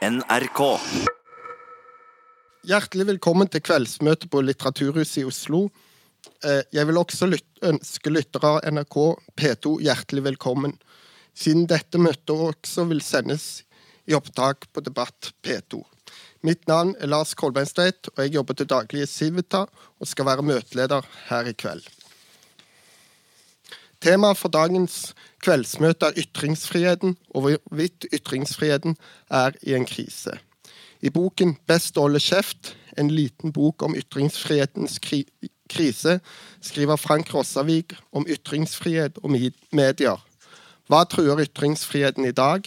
NRK. Hjertelig velkommen til kveldsmøte på Litteraturhuset i Oslo. Eh, Jeg vil også ønske lyttere av NRK P2 hjertelig velkommen, siden dette møtet også vil sendes i opptak på Debatt P2. Mitt navn er Lars Kolbeinstvedt, og jeg jobber til daglig i Civita og skal være møteleder her i kveld. Temaet for dagens kveldsmøte er ytringsfriheten, og hvorvidt ytringsfriheten er i en krise. I boken 'Best å holde kjeft', en liten bok om ytringsfrihetens kri krise, skriver Frank Rossavik om ytringsfrihet og medier. Hva truer ytringsfriheten i dag?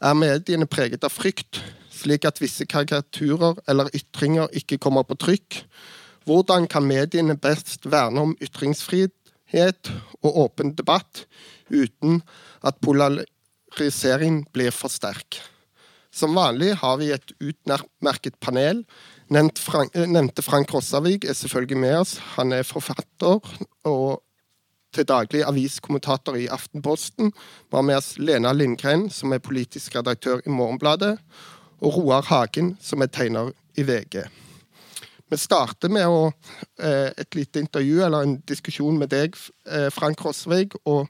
Er mediene preget av frykt, slik at visse karikaturer eller ytringer ikke kommer på trykk? Hvordan kan mediene best verne om ytringsfrihet og åpen debatt uten at polarisering blir for sterk? Som vanlig har vi et utmerket panel. Frank, eh, nevnte Frank Rossavik er selvfølgelig med oss. Han er forfatter og til daglig aviskommentator i Aftenposten. Vi har med oss Lena Lindgren, som er politisk redaktør i Morgenbladet, og Roar Hagen, som er tegner i VG. Vi starter med å, eh, et lite intervju eller en diskusjon med deg, eh, Frank Rossavik. Og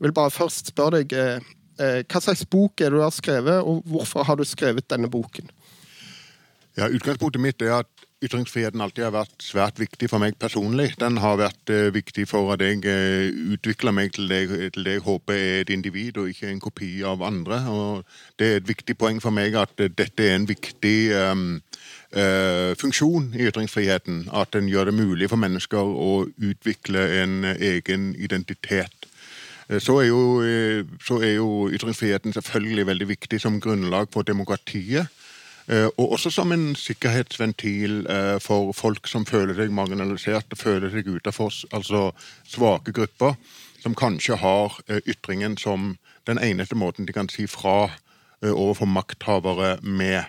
vil bare først spørre deg eh, hva slags bok er det du har skrevet, og hvorfor har du skrevet denne boken? Ja, Utgangspunktet mitt er at ytringsfriheten alltid har vært svært viktig for meg personlig. Den har vært eh, viktig for at jeg eh, utvikler meg til det, til det jeg håper er et individ, og ikke en kopi av andre. Og det er et viktig poeng for meg at eh, dette er en viktig eh, funksjon i ytringsfriheten. At den gjør det mulig for mennesker å utvikle en egen identitet. Eh, Så er, jo, eh, så er jo ytringsfriheten selvfølgelig veldig viktig som grunnlag for demokratiet. Eh, Og også som en sikkerhetsventil eh, for folk som føler seg marginalisert føler seg utenfor, altså svake grupper, som kanskje har eh, ytringen som den eneste måten de kan si fra eh, overfor makthavere med.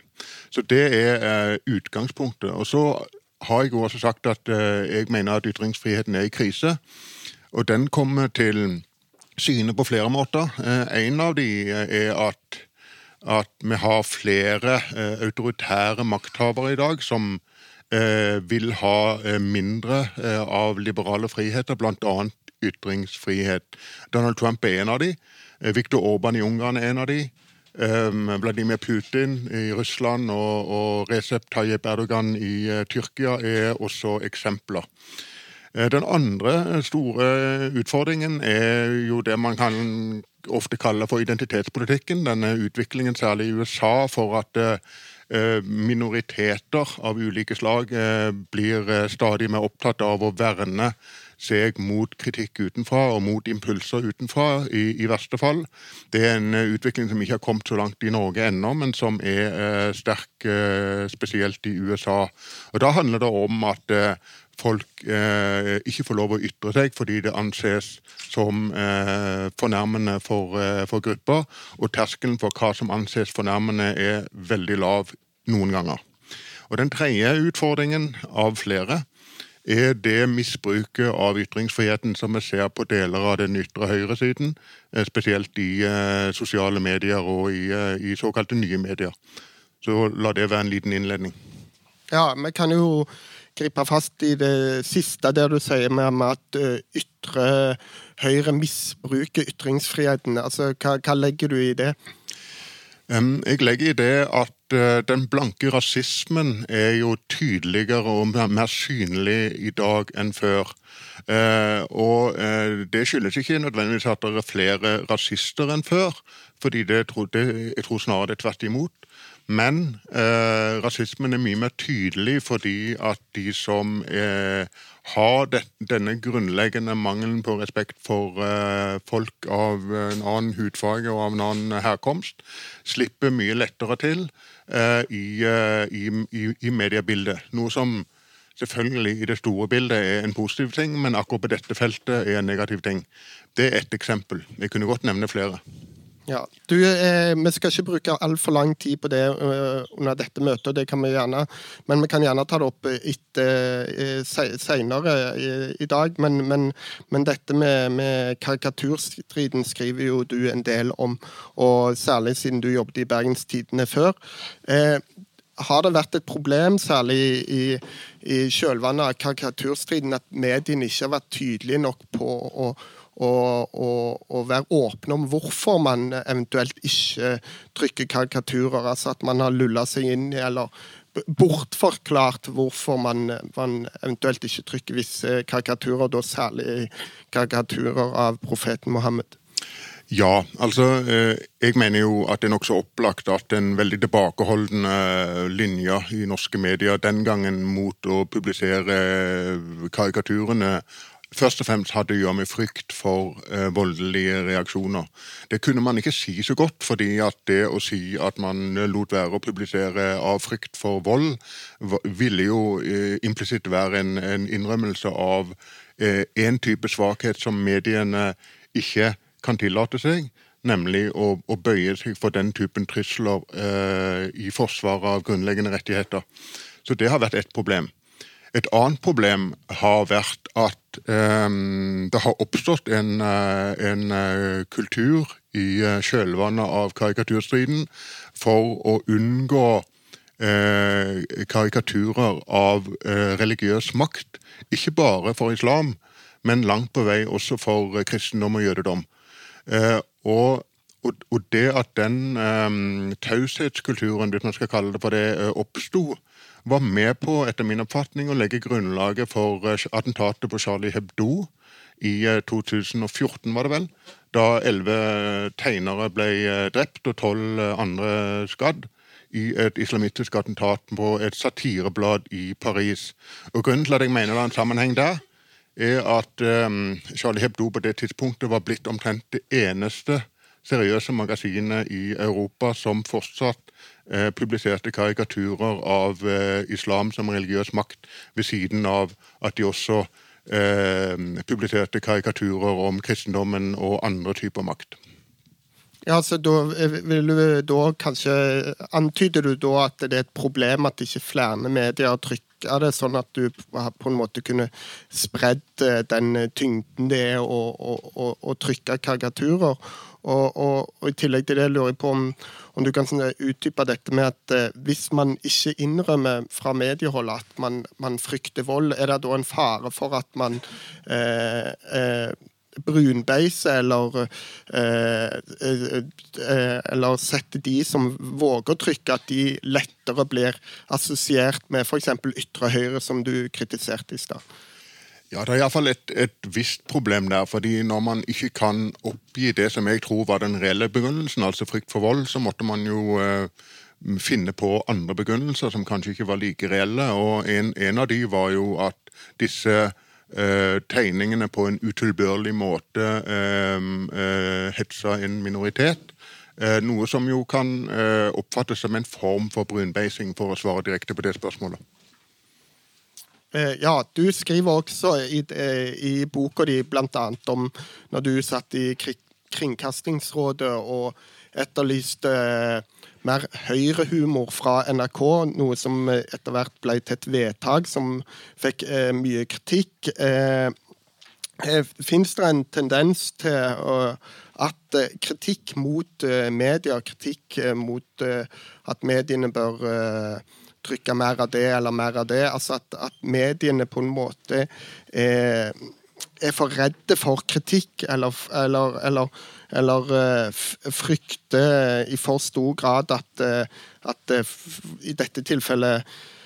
Så det er eh, utgangspunktet. Og så har jeg jo også sagt at eh, jeg mener at ytringsfriheten er i krise. Og den kommer til syne på flere måter. Eh, En av de eh, er at, at vi har flere eh, autoritære makthavere i dag som eh, vil ha eh, mindre eh, av liberale friheter, bl.a. ytringsfrihet. Donald Trump er en av de. Eh, Viktor Orban i Ungarn er en av de. Eh, Vladimir Putin i Russland og, og Recep Tayyip Erdogan i eh, Tyrkia er også eksempler. Eh, Den andre store utfordringen er jo det man kan ofte kalle for identitetspolitikken. Denne utviklingen, særlig i USA, for at eh, minoriteter av ulike slag eh, blir eh, stadig mer opptatt av å verne seg mot kritikk utenfra og mot impulser utenfra, i, i verste fall. Det er en eh, utvikling som ikke har kommet så langt i Norge ennå, men som er eh, sterk eh, spesielt i USA. Og Da handler det om at eh, folk eh, ikke får lov å ytre seg fordi det anses som eh, fornærmende for, eh, for grupper, og terskelen for hva som anses fornærmende er veldig lav noen ganger. Og Den tredje utfordringen av flere er det misbruket av ytringsfriheten som vi ser på deler av den ytre høyresiden, eh, spesielt i eh, sosiale medier og i, eh, i såkalte nye medier. Så la det være en liten innledning. Ja, vi kan jo gripe fast i det siste der du sier med, at ytre høyre misbruker ytringsfriheten. Altså, hva, hva legger du i det? Jeg legger i det at eh, den blanke rasismen er jo tydeligere og mer synlig i dag enn før. Eh, og eh, det skyldes ikke nødvendigvis at det er flere rasister enn før, fordi det, jeg tror snarere det er tvert imot. Men eh, rasismen er mye mer tydelig fordi at de som eh, har det, denne grunnleggende mangelen på respekt for eh, folk av en annen hudfarge og av en annen herkomst, slipper mye lettere til eh, i, eh, i, i, i mediebildet. Noe som selvfølgelig i det store bildet er en positiv ting, men akkurat på dette feltet er en negativ ting. Det er ett eksempel. Jeg kunne godt nevne flere. Ja, du, eh, Vi skal ikke bruke altfor lang tid på det uh, under dette møtet, det kan vi gjerne, men vi kan gjerne ta det opp etter, uh, senere i, i dag. Men, men, men, dette med, med karikaturstriden skriver jo du en del om, og særlig siden du jobbet i Bergenstidene før. Eh, har det vært et problem, særlig i, i kjølvannet av karikaturstriden, at mediene ikke har vært tydelige nok på å og, og, og, være åpne om hvorfor man eventuelt ikke trykker karikaturer. Altså at man har lulla seg inn i eller bortforklart hvorfor man, man, eventuelt ikke trykker visse karikaturer, da særlig karikaturer av profeten Mohammed. Ja, altså eh, jeg mener jo at det er nokså opplagt at en veldig tilbakeholdende linje i norske medier den gangen mot å publisere karikaturene først og fremst hadde å gjøre med frykt for eh, voldelige reaksjoner. Det kunne man ikke si så godt, fordi at det å si at man lot være å publisere av frykt for vold, ville jo eh, implisitt være en, en, innrømmelse av én eh, type svakhet som mediene ikke kan tillate seg. Nemlig å, å bøye seg for den typen trusler eh, i forsvaret av grunnleggende rettigheter. Så det har vært et problem. Et annet problem har vært at um, det har oppstått en, uh, en uh, kultur i uh, kjølvannet av karikaturstriden for å unngå karikaturer av religiøs makt. Ikke bare for islam, men langt på vei også for kristendom og jødedom. Og og, og, det at den um, taushetskulturen, hvis man skal kalle det for det, oppsto, var med på, etter min oppfatning, å legge grunnlaget for eh, attentatet på Charlie Hebdo i 2014, eh, var det vel. Da elleve tegnere ble eh, drept og tolv andre skadd i et islamistisk attentat på et satireblad i Paris. Og Grunnen til at jeg mener det er en sammenheng der, er at um, Charlie Hebdo på det tidspunktet var blitt omtrent det eneste seriøse magasiner i Europa som fortsatt Eh, publiserte karikaturer av eh, islam som religiøs makt, ved siden av at de også eh, publiserte karikaturer om kristendommen og andre typer makt. Ja, altså da vil du da kanskje Antyder du da at det er et problem at ikke flere medier trykker det, sånn at du på en måte kunne spredd den tyngden det er å, å, å, å trykke karikaturer? Og, og, og, I tillegg til det lurer jeg på om, om du kan sånn utdype dette med at eh, hvis man ikke innrømmer fra mediehold at man, man, frykter vold, er det da en fare for at man eh, eh, brunbeiser eller, eh, eh, eh, eller setter de som våger å trykke, at de lettere blir assosiert med f.eks. ytre høyre, som du kritiserte i stad? Ja, Det er iallfall et, et visst problem der. fordi Når man ikke kan oppgi det som jeg tror var den reelle begrunnelsen, altså frykt for vold, så måtte man jo eh, finne på andre begrunnelser som kanskje ikke var like reelle. og En, en av de var jo at disse eh, tegningene på en utilbørlig måte eh, eh hetsa en minoritet. Eh, noe som jo kan eh, oppfattes som en form for brunbeising, for å svare direkte på det spørsmålet. Eh, ja, du skriver også i, eh, i boka di bl.a. om når du satt i Kringkastingsrådet og etterlyste eh, mer høyrehumor fra NRK, noe som etter hvert ble til et vedtak som fikk eh, mye kritikk. Eh, Fins det en tendens til uh, at kritikk mot uh, media, kritikk mot at mediene bør trykke mer av det eller mer av det. Altså at, at mediene på en måte er, er for redde for kritikk, eller, eller, eller, eller uh, frykter i for stor grad at, uh, at i dette tilfellet Eh,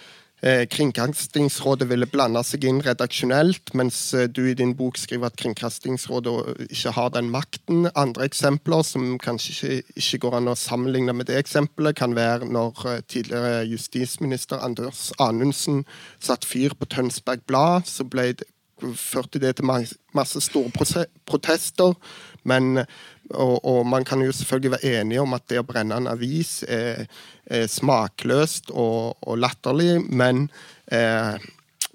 Kringkastingsrådet ville blande seg inn redaksjonelt, mens eh, du i din bok skriver at Kringkastingsrådet ikke har den makten. Andre eksempler som kanskje ikke går an å sammenligne med det eksempelet, kan være når eh, tidligere justisminister Anders Anundsen satte fyr på Tønsberg Blad. så ble det førte det til masse store protester. Men, og, og, man kan jo selvfølgelig være enige om at det å brenne en avis er, er smakløst og, og, latterlig, men, eh,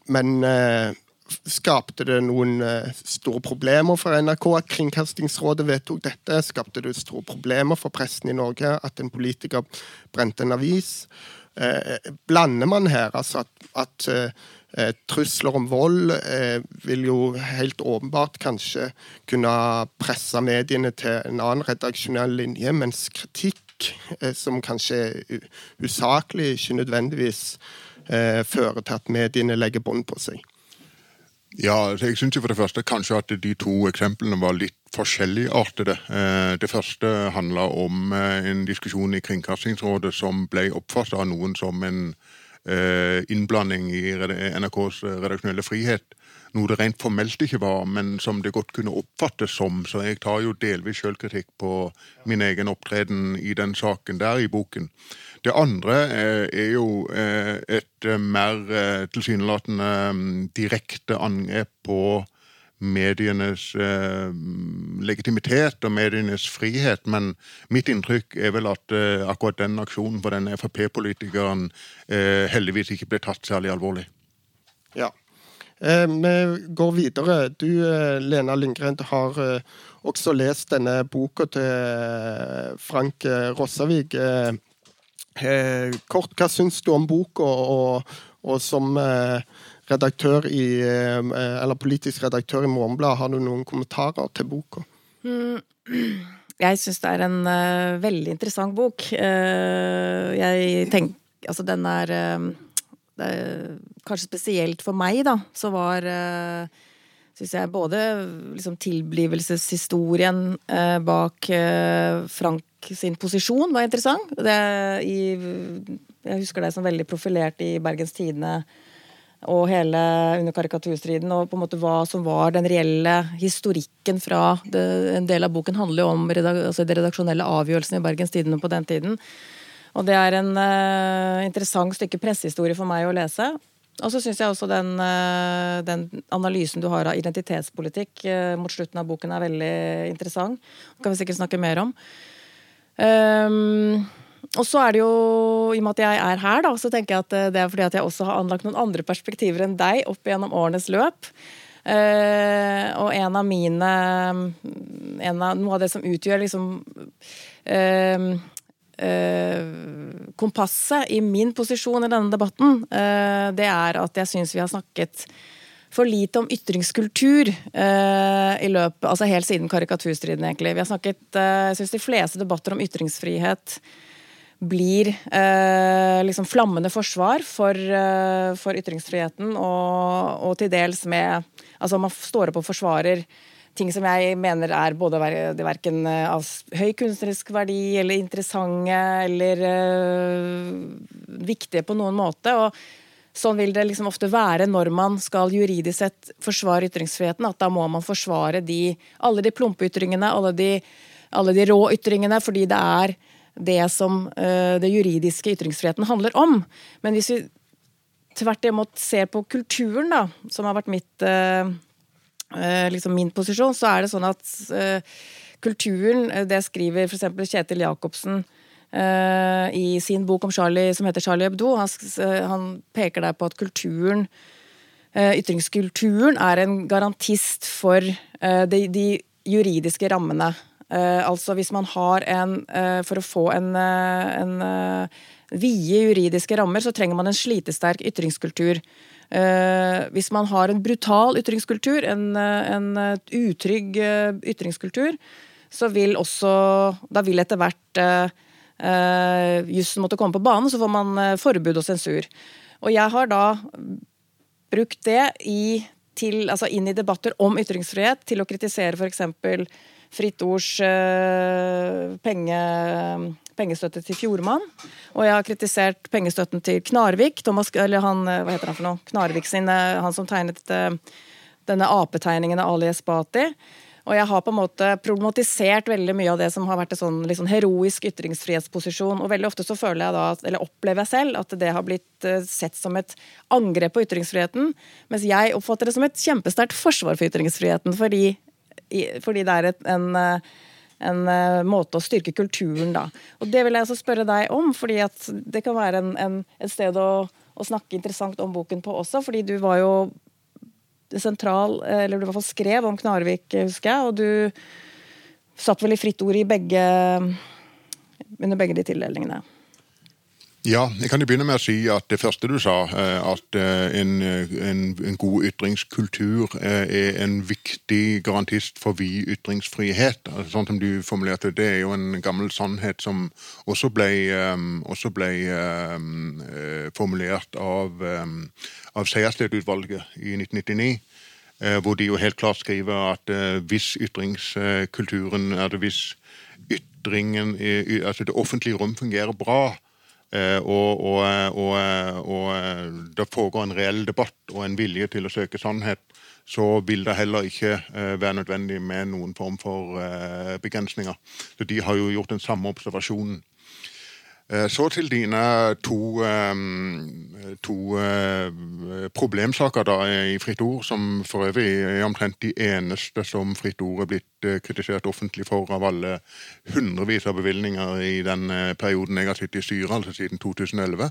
men eh, skapte det noen uh, store problemer for NRK at Kringkastingsrådet vedtok dette? Skapte det store problemer for pressen i Norge at en politiker brente en avis? Eh, blander man her altså at, at uh, trusler om vold vil jo helt åpenbart kanskje kunne presse mediene til en annen redaksjonell linje, mens kritikk, som kanskje er usaklig, ikke nødvendigvis fører til at mediene legger bånd på seg. Ja, jeg synes jo for det første kanskje at de to eksemplene var litt forskjelligartede. Eh, det første handla om eh, en diskusjon i Kringkastingsrådet som ble oppfattet av noen som en eh, innblanding i NRKs redaksjonelle frihet. Noe det rent formelt ikke var, men som det godt kunne oppfattes som. Så jeg tar jo delvis sjølkritikk på min egen opptreden i den saken der i boken. Det andre eh, er jo eh, et eh, mer tilsynelatende mm, direkte angrep på medienes legitimitet og medienes frihet. Men mitt inntrykk er vel at akkurat den aksjonen for denne Frp-politikeren heldigvis ikke ble tatt særlig alvorlig. Ja. vi går videre. Du, Lena Lindgren, har også lest denne boka til Frank Rossavik. Eh, kort, hva syns du om boka, og, og, som eh, redaktør i, eh, eller politisk redaktør i Morgenbladet, har du noen kommentarer til boka? Mm. Jeg syns det er en uh, veldig interessant bok. Uh, jeg tenker Altså, den er, uh, er, Kanskje spesielt for meg, da, så var syns jeg både liksom, tilblivelseshistorien eh, bak eh, Frank sin posisjon var interessant. Det, i, jeg husker det som veldig profilert i Bergens Tidende og hele under karikaturstriden, og på en måte hva som var den reelle historikken fra det, En del av boken handler jo om redak, altså de redaksjonelle avgjørelsene i Bergens Tidende på den tiden. Og det er en uh, interessant stykke pressehistorie for meg å lese. Og så syns jeg også den, uh, den, analysen du har av identitetspolitikk uh, mot slutten av boken er veldig interessant. Det kan vi sikkert snakke mer om. Um, og så er det jo, i og med at jeg er her, da, så tenker jeg at eh, det er fordi at jeg også har anlagt noen andre perspektiver enn deg opp gjennom årenes løp. Uh, og en av mine en av, Noe av det som utgjør liksom uh, uh, kompasset i min posisjon i denne debatten, det er at jeg syns vi har snakket for lite om ytringskultur uh, i løpet, altså helt siden karikaturstriden, egentlig. Vi har snakket, jeg syns de fleste debatter om ytringsfrihet blir eh, liksom flammende forsvar for, eh, for ytringsfriheten, og, og, til dels med Altså, man står opp og forsvarer ting som jeg mener er både verken eh, av høy kunstnerisk verdi eller interessante eller eh, viktige på noen måte. og Sånn vil det liksom ofte være når man skal juridisk sett forsvare ytringsfriheten. At da må man forsvare de, alle de plumpe ytringene, alle de, alle de rå ytringene, fordi det er det som uh, det juridiske ytringsfriheten handler om. Men hvis vi tvert imot ser på kulturen, da, som har vært mitt uh, Eh, liksom min posisjon, så er det sånn at kulturen, eh, det skriver f.eks. Kjetil Jacobsen i sin bok om Charlie, som heter 'Charlie Hebdo'. Han, han peker der på at kulturen, ytringskulturen, er en garantist for de, de, juridiske rammene. Altså hvis man har en For å få en, en vide juridiske rammer, så trenger man en slitesterk ytringskultur. Hvis man har en brutal ytringskultur, en, en utrygg ytringskultur, så vil også Da vil etter hvert uh, jussen måtte komme på banen, så får man forbud og sensur. Og jeg har da brukt det i, til, altså inn i debatter om ytringsfrihet til å kritisere f.eks. Fritt Ords uh, penge, pengestøtte til Fjordmann. Og jeg har kritisert pengestøtten til Knarvik. Thomas, eller han, eh, hva heter han for noe? Knarvik sin, eh, han som tegnet denne apetegningen av Ali Esbati. Og jeg har på en måte problematisert veldig mye av det som har vært en sånn, liksom heroisk ytringsfrihetsposisjon. Og veldig ofte så føler jeg da, eller opplever jeg selv, at det har blitt sett som et angrep på ytringsfriheten. Mens jeg oppfatter det som et kjempesterkt forsvar for ytringsfriheten. Fordi fordi det er et, en, en, eh, måte å styrke kulturen, da. Og det vil jeg også spørre deg om, fordi det kan være en, en, et sted å, å, snakke interessant om boken på også. Fordi du var jo sentral Eller du i hvert fall skrev om Knarvik, husker jeg, og du satt vel i fritt ord i begge under begge de tildelingene. Ja, jeg kan jo begynne med å si at det første du sa, eh, at eh, en, en, en god ytringskultur eh, er en viktig garantist for vid ytringsfrihet. Altså, sånn som du formulerte det, er jo en gammel sannhet som også ble, også ble formulert av, av Sejersted-utvalget i 1999. Hvor de jo helt klart skriver at hvis ytringskulturen det hvis ytringen, altså det offentlige rom fungerer bra, eh, og, og, og, og, det foregår en reell debatt og en vilje til å søke sannhet, så vil det heller ikke eh, være nødvendig med noen form for eh, begrensninger. Så De har jo gjort den samme observasjonen. Eh, så til dine to, to eh, problemsaker da i Fritt Ord, som for øvrig er omtrent de eneste som Fritt Ord er blitt eh, kritisert offentlig for av alle hundrevis av bevilgninger i den perioden jeg har sittet i styret, altså siden 2011.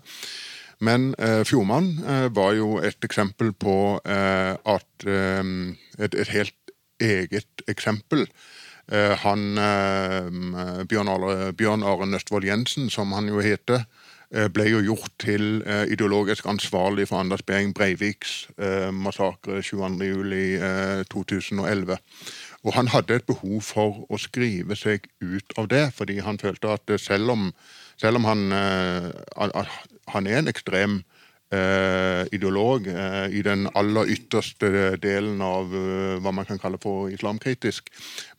Men eh, Fjordmann eh, var jo et eksempel på eh, at et, et, helt eget eksempel han eh, Bjørn, Are, Bjørn Are Nøstvold Jensen, som han jo heter, eh, ble jo gjort til ideologisk ansvarlig for Anders Behring Breiviks massakre 22.07.2011. Og han hadde et behov for å skrive seg ut av det, fordi han følte at selv om, selv om han, han er en ekstrem eh, ideolog eh, i den aller ytterste delen av eh, hva man kan kalle for islamkritisk.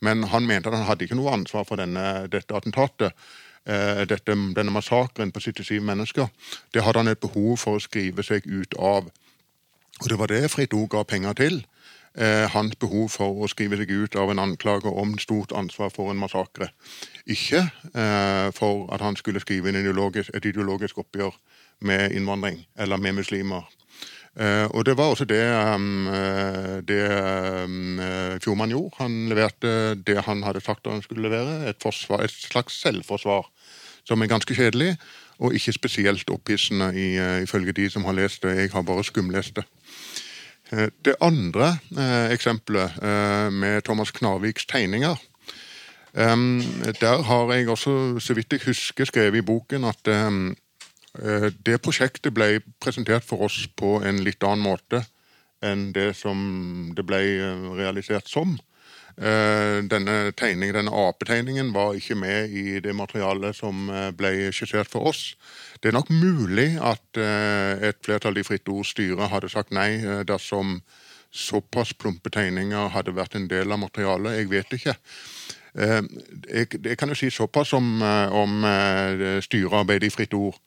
Men han mente at han hadde ikke noe ansvar for denne, dette attentatet. Eh, dette, denne massakren på 77 mennesker. Det hadde han et behov for å skrive seg ut av. Og det var det Fritt Ord ga penger til. Eh, hans behov for å skrive seg ut av en anklage om stort ansvar for en massakre. Ikke eh, for at han skulle skrive ideologisk, et ideologisk oppgjør med innvandring, eller med muslimer. Uh, og det var også det, um, det um, Fjordmann gjorde. Han leverte det han hadde sagt han skulle levere, et, forsvar, et slags selvforsvar. Som er ganske kjedelig, og ikke spesielt opphissende i, uh, ifølge de som har lest det. Jeg har bare skumlest det. Uh, det andre eksempelet, med Thomas Knarviks tegninger um, Der har jeg også, så vidt jeg husker, skrevet i boken at Eh, det prosjektet ble presentert for oss på en litt annen måte enn det som det ble eh, realisert som. Eh, denne tegningen, denne apetegningen var ikke med i det materialet som ble skissert for oss. Det er nok mulig at et flertall i Fritt Ords styre hadde sagt nei dersom såpass plumpe tegninger hadde vært en del av materialet. Jeg vet ikke. Jeg kan jo si såpass om, om styrearbeidet i Fritt Ord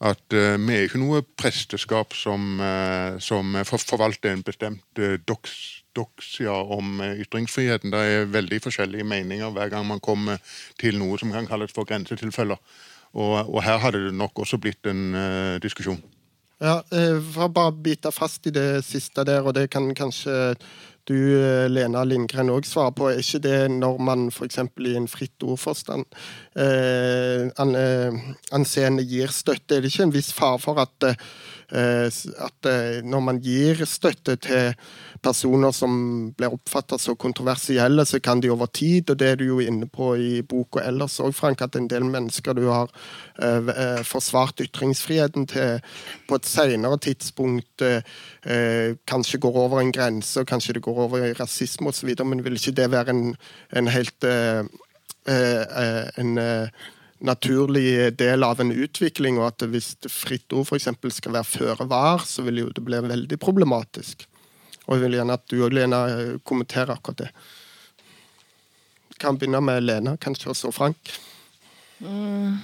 at uh, vi er ikke noe presteskap som, uh, som for, forvalter en bestemt uh, doks, doksia om ytringsfriheten. Det er veldig forskjellige meninger hver gang man kommer til noe som kan kalles for grensetilfeller. Og, og her hadde det nok også blitt en diskusjon. Ja, For å bare bite fast i det siste der, og det kan kanskje du, Lena Lindgren, òg svare på. Er ikke det når man f.eks. i en fritt ordforstand eh, eh, anseende gir støtte, er det ikke en viss fare for at, eh, at eh, når man gir støtte til personer som blir oppfatta så kontroversielle, så kan de over tid, og det er du jo inne på i boka ellers òg, Frank, at en del mennesker du har uh, forsvart ytringsfriheten til på et senere tidspunkt, kanskje går over en grense, og kanskje det går over i rasisme osv., men vil ikke det være en, en helt uh, en naturlig del av en utvikling, og at hvis fritt ord f.eks. skal være føre var, så vil jo det bli veldig problematisk. Og jeg vil gjerne at du og Lena kommenterer akkurat det. Kan begynne med Lena, kanskje, og så Frank. Mm.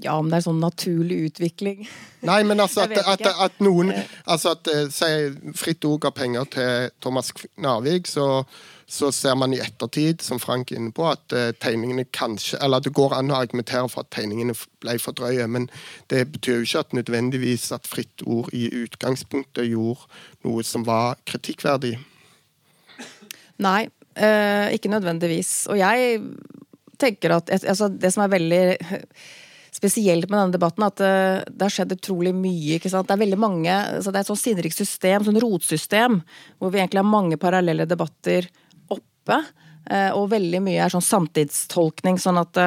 Ja, om det er sånn naturlig utvikling Nei, men altså at, at, at, noen altså at, eh, Si Fritt Ord ga penger til Thomas Narvik, så så ser man i ettertid, som Frank er inne på, at uh, tegningene kanskje Eller det går an å argumentere for at tegningene ble for drøye, men det betyr jo ikke at nødvendigvis at Fritt Ord i utgangspunktet gjorde noe som var kritikkverdig. Nei, øh, ikke nødvendigvis. Og jeg tenker at altså, Det som er veldig spesielt med denne debatten at det, det har skjedd utrolig mye. ikke sant? Det er veldig mange, så det er et sånn sinnrikt system, sånn rotsystem, hvor vi egentlig har mange parallelle debatter oppe. Og veldig mye er sånn samtidstolkning, sånn at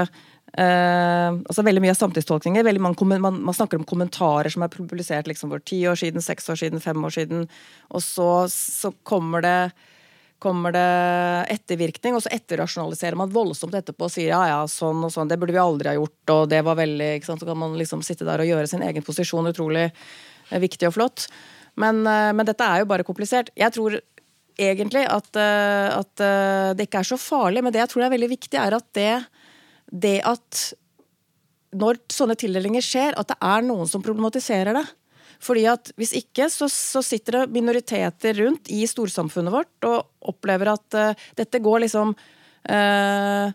Uh, altså veldig mye av samtidstolkninger. Man, man, man, snakker om kommentarer som er publisert liksom for ti år siden, seks år siden, fem år siden. Og så, så kommer det kommer det ettervirkning, og så etterrasjonaliserer man voldsomt etterpå og sier ja, ja, sånn og sånn, det burde vi aldri ha gjort, og det var veldig ikke sant? Så kan man liksom sitte der og gjøre sin egen posisjon utrolig eh, viktig og flott. Men, uh, men dette er jo bare komplisert. Jeg tror egentlig at, uh, at det ikke er så farlig, men det jeg tror er veldig viktig, er at det det at når sånne tildelinger skjer, at det er noen som problematiserer det. Fordi at Hvis ikke så, så sitter det minoriteter rundt i storsamfunnet vårt og opplever at uh, dette går liksom uh,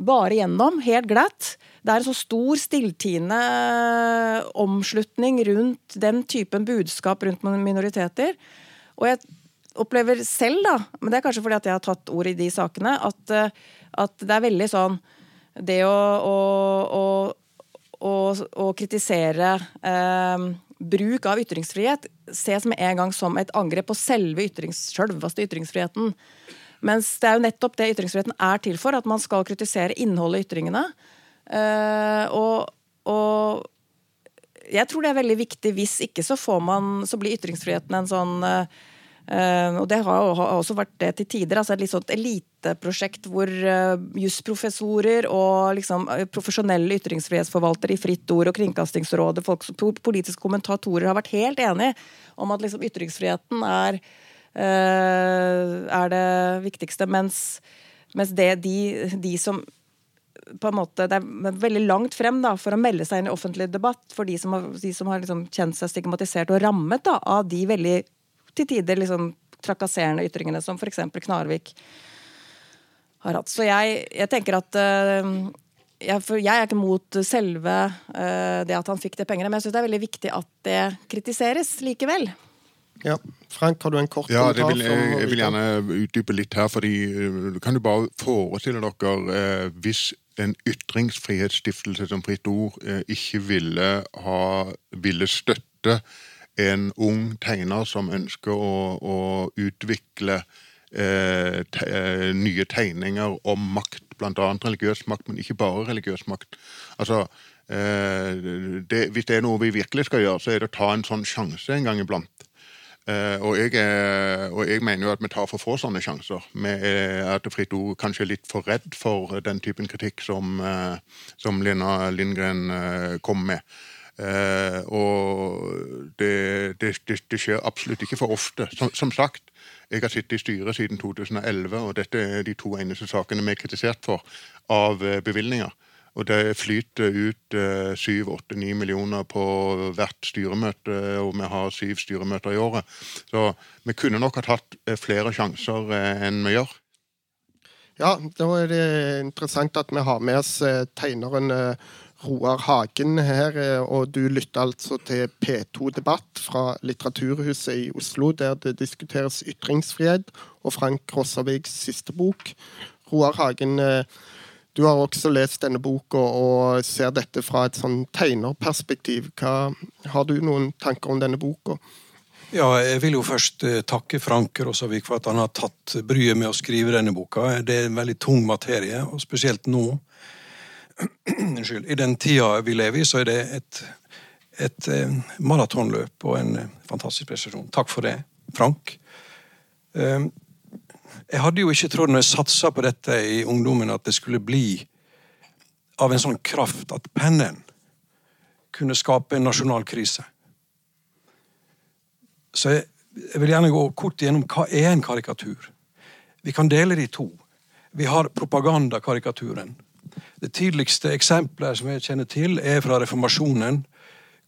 bare gjennom, helt glatt. Det er en så stor, stilltiende uh, omslutning rundt den typen budskap rundt minoriteter. Og jeg opplever selv, da, men det er kanskje fordi at jeg har tatt ord i de sakene, at, at det er veldig sånn det å, å, å, å kritisere eh, bruk av ytringsfrihet ses med en gang som et angrep på selve ytrings, selveste ytringsfriheten. Mens det er jo nettopp det ytringsfriheten er til for, at man skal kritisere innholdet i ytringene. Uh, og, og, jeg tror det er veldig viktig. Hvis ikke så, man, så blir ytringsfriheten en sånn Uh, og det har, også vært det til tider. altså Et litt sånt eliteprosjekt hvor uh, jusprofessorer og liksom, uh, profesjonelle ytringsfrihetsforvaltere i Fritt Ord og Kringkastingsrådet, folk, politiske kommentatorer, har vært helt enige om at liksom, ytringsfriheten er, er det viktigste. Mens, mens det de, de, som på en måte, Det er veldig langt frem da, for å melde seg inn i offentlig debatt for de som har, de som har liksom kjent seg stigmatisert og rammet da, av de veldig til tider liksom trakasserende ytringene som f.eks. Knarvik har hatt. Så jeg, jeg tenker at uh, jeg, jeg, er ikke mot selve uh, det at han fikk de pengene, men jeg syns det er veldig viktig at det kritiseres likevel. Ja, Frank, har du en kort ja, kommentar? Vil, jeg, jeg, vil gjerne utdype litt her. fordi Du kan jo bare forestille dere eh, hvis en ytringsfrihetsstiftelse som Fritt Ord eh, ikke ville, ha, ville støtte en ung tegner som ønsker å, å utvikle eh, te, eh, nye tegninger om makt, bl.a. religiøs makt, men ikke bare religiøs makt. Altså, eh, det, Hvis det er noe vi virkelig skal gjøre, så er det å ta en sånn sjanse en gang iblant. Eh, og, jeg og, jeg mener jo at vi tar for få sånne sjanser. Vi er at Fritt Ord kanskje er litt for redd for den typen kritikk som, uh, som Lena Lindgren uh, kom med. Eh, og det, det, det, skjer absolutt ikke for ofte. Som, som, sagt, jeg har sittet i styret siden 2011, og dette er de to eneste sakene vi er kritisert for av eh, bevilgninger. Og det flyter ut eh, syv, åtte, ni millioner på hvert styremøte, og vi har syv styremøter i året. Så vi kunne nok ha tatt flere sjanser enn vi gjør. Ja, da er det interessant at vi har med oss tegneren Roar Hagen her, eh, og du lytter altså til P2 Debatt fra Litteraturhuset i Oslo, der det diskuteres ytringsfrihet og Frank Rossaviks siste bok. Roar Hagen, eh, du har også lest denne boka og ser dette fra et sånn tegnerperspektiv. Hva, har du noen tanker om denne boka? Ja, jeg vil jo først eh, takke Frank Rossavik for at han har tatt bryet med å skrive denne boka. Det er en veldig tung materie, og spesielt nå Unnskyld. I den tida vi lever i, så er det et, et eh, maratonløp og en eh, fantastisk prestasjon. Takk for det, Frank. Eh, jeg hadde jo ikke trodd når jeg satsa på dette i ungdommen, at det skulle bli av en sånn kraft at pennen kunne skape en nasjonal krise. Så jeg, jeg vil gjerne gå kort gjennom hva er en karikatur. Vi kan dele det i to. Vi har propagandakarikaturen det tidligste eksempelet som jeg kjenner til, er fra reformasjonen,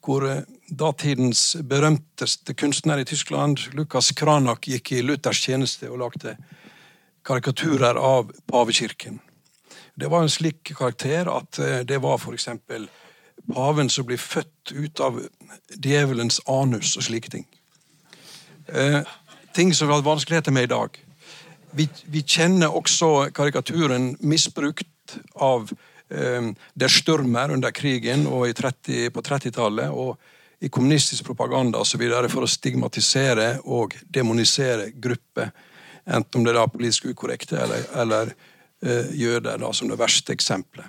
hvor eh, datidens berømteste kunstner i Tyskland, Lukas Kranak, gikk i Luthers tjeneste og lagde karikaturer av pavekirken. Det var en slik karakter at eh, det var f.eks. paven som blir født ut av djevelens anus og slike ting. Eh, ting som vi har vanskeligheter med i dag. Vi, vi, kjenner også karikaturen misbrukt av Der størmer under krigen og 30, på 30-tallet. og i kommunistisk propaganda osv. for å stigmatisere og demonisere grupper. Enten om det er politisk ukorrekte eller, eller eh, jøder da, som det verste eksempelet.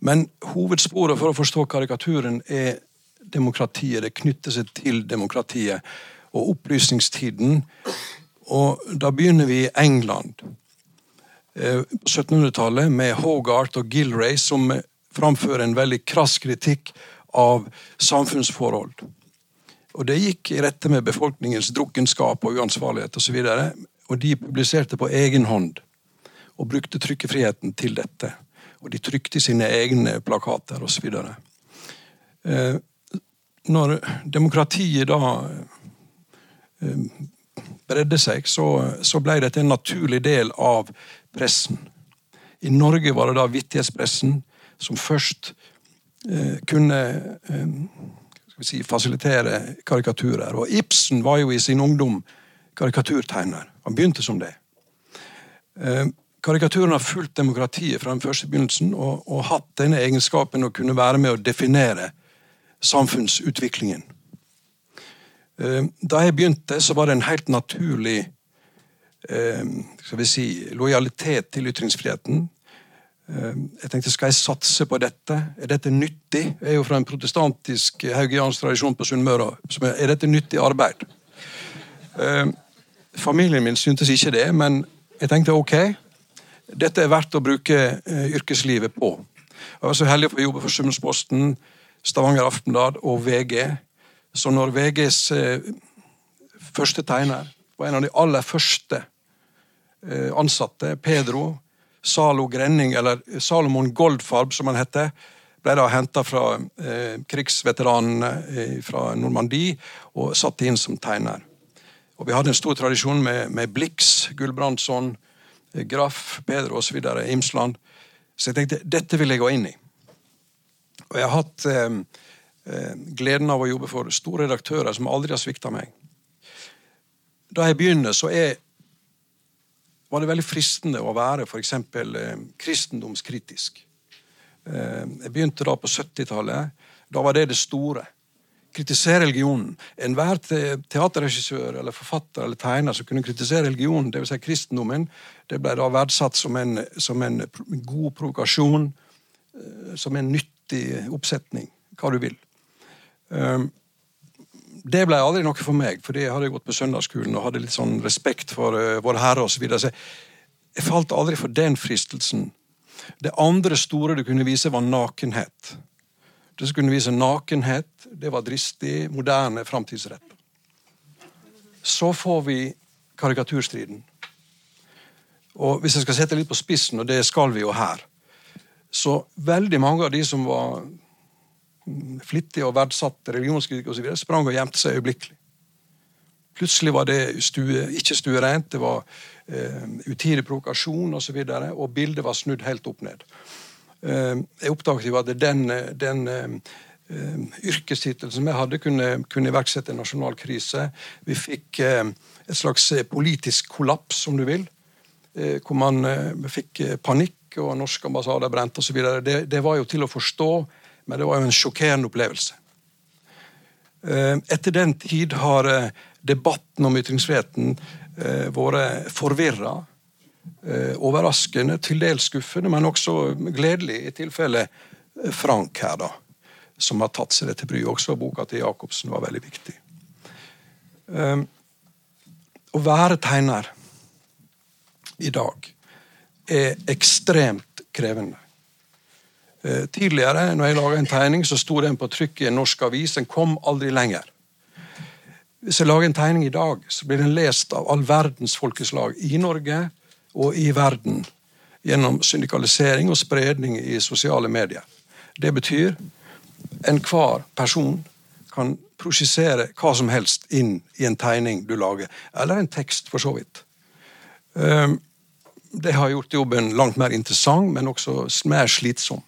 Men hovedsporet for å forstå karikaturen er demokratiet. Det knytter seg til demokratiet og opplysningstiden. Og da begynner vi i England. Uh, på 1700-tallet med Hogarth og Gilray som framfører en veldig krass kritikk av samfunnsforhold. Og Det gikk i rette med befolkningens drukkenskap og uansvarlighet osv. Og, så og de publiserte på egen hånd og brukte trykkefriheten til dette. Og de trykte sine egne plakater osv. Eh, når demokratiet da eh, bredde seg, så ble dette en naturlig del av pressen. I Norge var det da vittighetspressen som først Eh, kunne eh, si, fasilitere karikaturer. Og Ibsen var jo i sin ungdom karikaturtegner. Han begynte som det. Eh, karikaturen har fulgt demokratiet fra den første begynnelsen og, og hatt denne egenskapen å kunne være med å definere samfunnsutviklingen. Da jeg begynte, så var det en helt naturlig skal vi si, lojalitet til ytringsfriheten. Eh, jeg tenkte, Skal jeg satse på dette? Er dette nyttig? Jeg er jo fra en protestantisk haugiansk tradisjon på Sunnmøre. Er dette nyttig arbeid? Eh, familien min syntes ikke det, men jeg tenkte ok, dette er verdt å bruke eh, yrkeslivet på. Jeg var så heldig å få jobbe for Sunnmørsposten, Stavanger Aftenblad og VG. Så når VGs første tegner var en av de aller første ansatte, Pedro Zalo Grenning, eller Salomon Goldfarb, som han heter, ble da henta fra eh, krigsveteranene eh, fra Normandie og satt inn som tegner. Og Vi hadde en stor tradisjon med, med Blix, Gulbrandsson, eh, Graff, Pedro osv. Imsland. Så jeg tenkte dette vil jeg gå inn i. Og jeg har hatt eh, eh, gleden av å jobbe for store redaktører som aldri har svikta meg. Da jeg begynner, så er var det veldig fristende å være f.eks. Eh, kristendomskritisk. Eh, jeg begynte da på 70-tallet. Da var det det store. Kritisere religionen. Enhver teaterregissør eller forfatter eller tegner som kunne kritisere religionen, dvs. Si kristendommen, det ble da verdsatt som en, som en god provokasjon, eh, som en nyttig oppsetning, hva du vil. Um, det ble aldri noe for meg, fordi jeg hadde gått på søndagsskolen og hadde litt sånn respekt for uh, Vår Herre osv. Så, videre. så jeg falt aldri for den fristelsen. Det andre store du kunne vise, var nakenhet. Det som kunne vise nakenhet, det var dristig, moderne, framtidsrett. Så får vi karikaturstriden. Og hvis jeg skal sette litt på spissen, og det skal vi jo her, så veldig mange av de som var flittig og verdsatt religionskritikk osv., sprang og gjemte seg øyeblikkelig. Plutselig var det stue, ikke stuereint, det var eh, utidig provokasjon osv., og, så videre, og bildet var snudd helt opp ned. Eh, jeg oppdaget jo at den, den eh, yrkestittelen som jeg hadde, kunne, kunne, iverksette en nasjonal krise. Vi fikk et slags politisk kollaps, om du vil, hvor man fikk panikk, og norske ambassader brente osv. Det, det var jo til å forstå men det var jo en sjokkerende opplevelse. Eh, etter den tid har eh, debatten om ytringsfriheten eh, vært forvirra, overraskende, til dels skuffende, men også gledelig, i tilfelle Frank her, da, som har tatt seg det til bry. Også boka til Jacobsen var veldig viktig. Å være tegner i dag er ekstremt krevende. Eh, tidligere, når jeg laga en tegning, så sto den på trykk i en norsk avis. Den kom aldri lenger. Hvis jeg lager en tegning i dag, så blir den lest av all verdens folkeslag i Norge og i verden gjennom syndikalisering og spredning i sosiale medier. Det betyr enhver person kan prosjisere hva som helst inn i en tegning du lager, eller en tekst, for så vidt. Ehm, det har gjort jobben langt mer interessant, men også mer slitsom.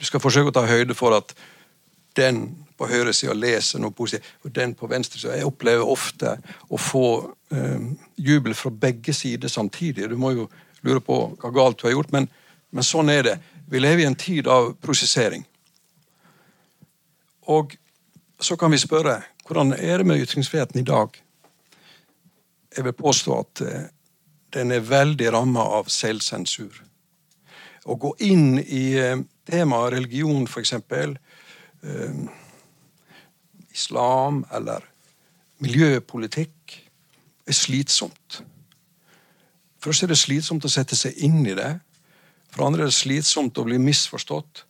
Du skal forsøke å ta høyde for at den på høyresida leser noe positivt, og den på venstresida Jeg opplever ofte å få eh, jubel fra begge sider samtidig. Du må jo lure på hva galt du har gjort, men, men sånn er det. Vi lever i en tid av prosessering. Og så kan vi spørre hvordan er det med ytringsfriheten i dag? Jeg vil påstå at eh, den er veldig ramma av selvsensur. Å gå inn i eh, temaet religion, f.eks., eh, islam eller miljøpolitikk, er slitsomt. Først er det slitsomt å sette seg inn i det. For andre er det slitsomt å bli misforstått.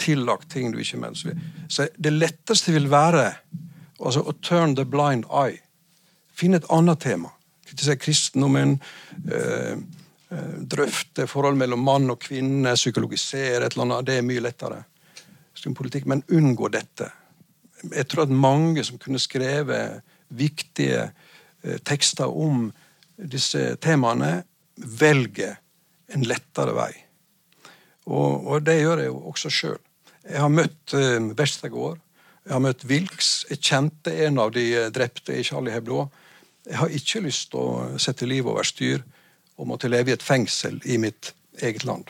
Tillagt ting du ikke mener. Så det letteste vil være altså, å turn the blind eye. Finne et annet tema. Kritisere kristendommen. Øh, drøfte forhold mellom mann og kvinne, psykologisere et eller annet. Det er mye lettere. Men unngå dette. Jeg tror at mange som kunne skrevet viktige eh, tekster om disse temaene, velger en lettere vei. Og, og det gjør jeg jo også sjøl. Jeg har møtt Vestergaard. Westergård, jeg har møtt Wilks. Jeg kjente en av de eh, drepte i Charlie Hebdo. Jeg har ikke lyst til å sette livet over styr og måtte leve i et fengsel i mitt eget land.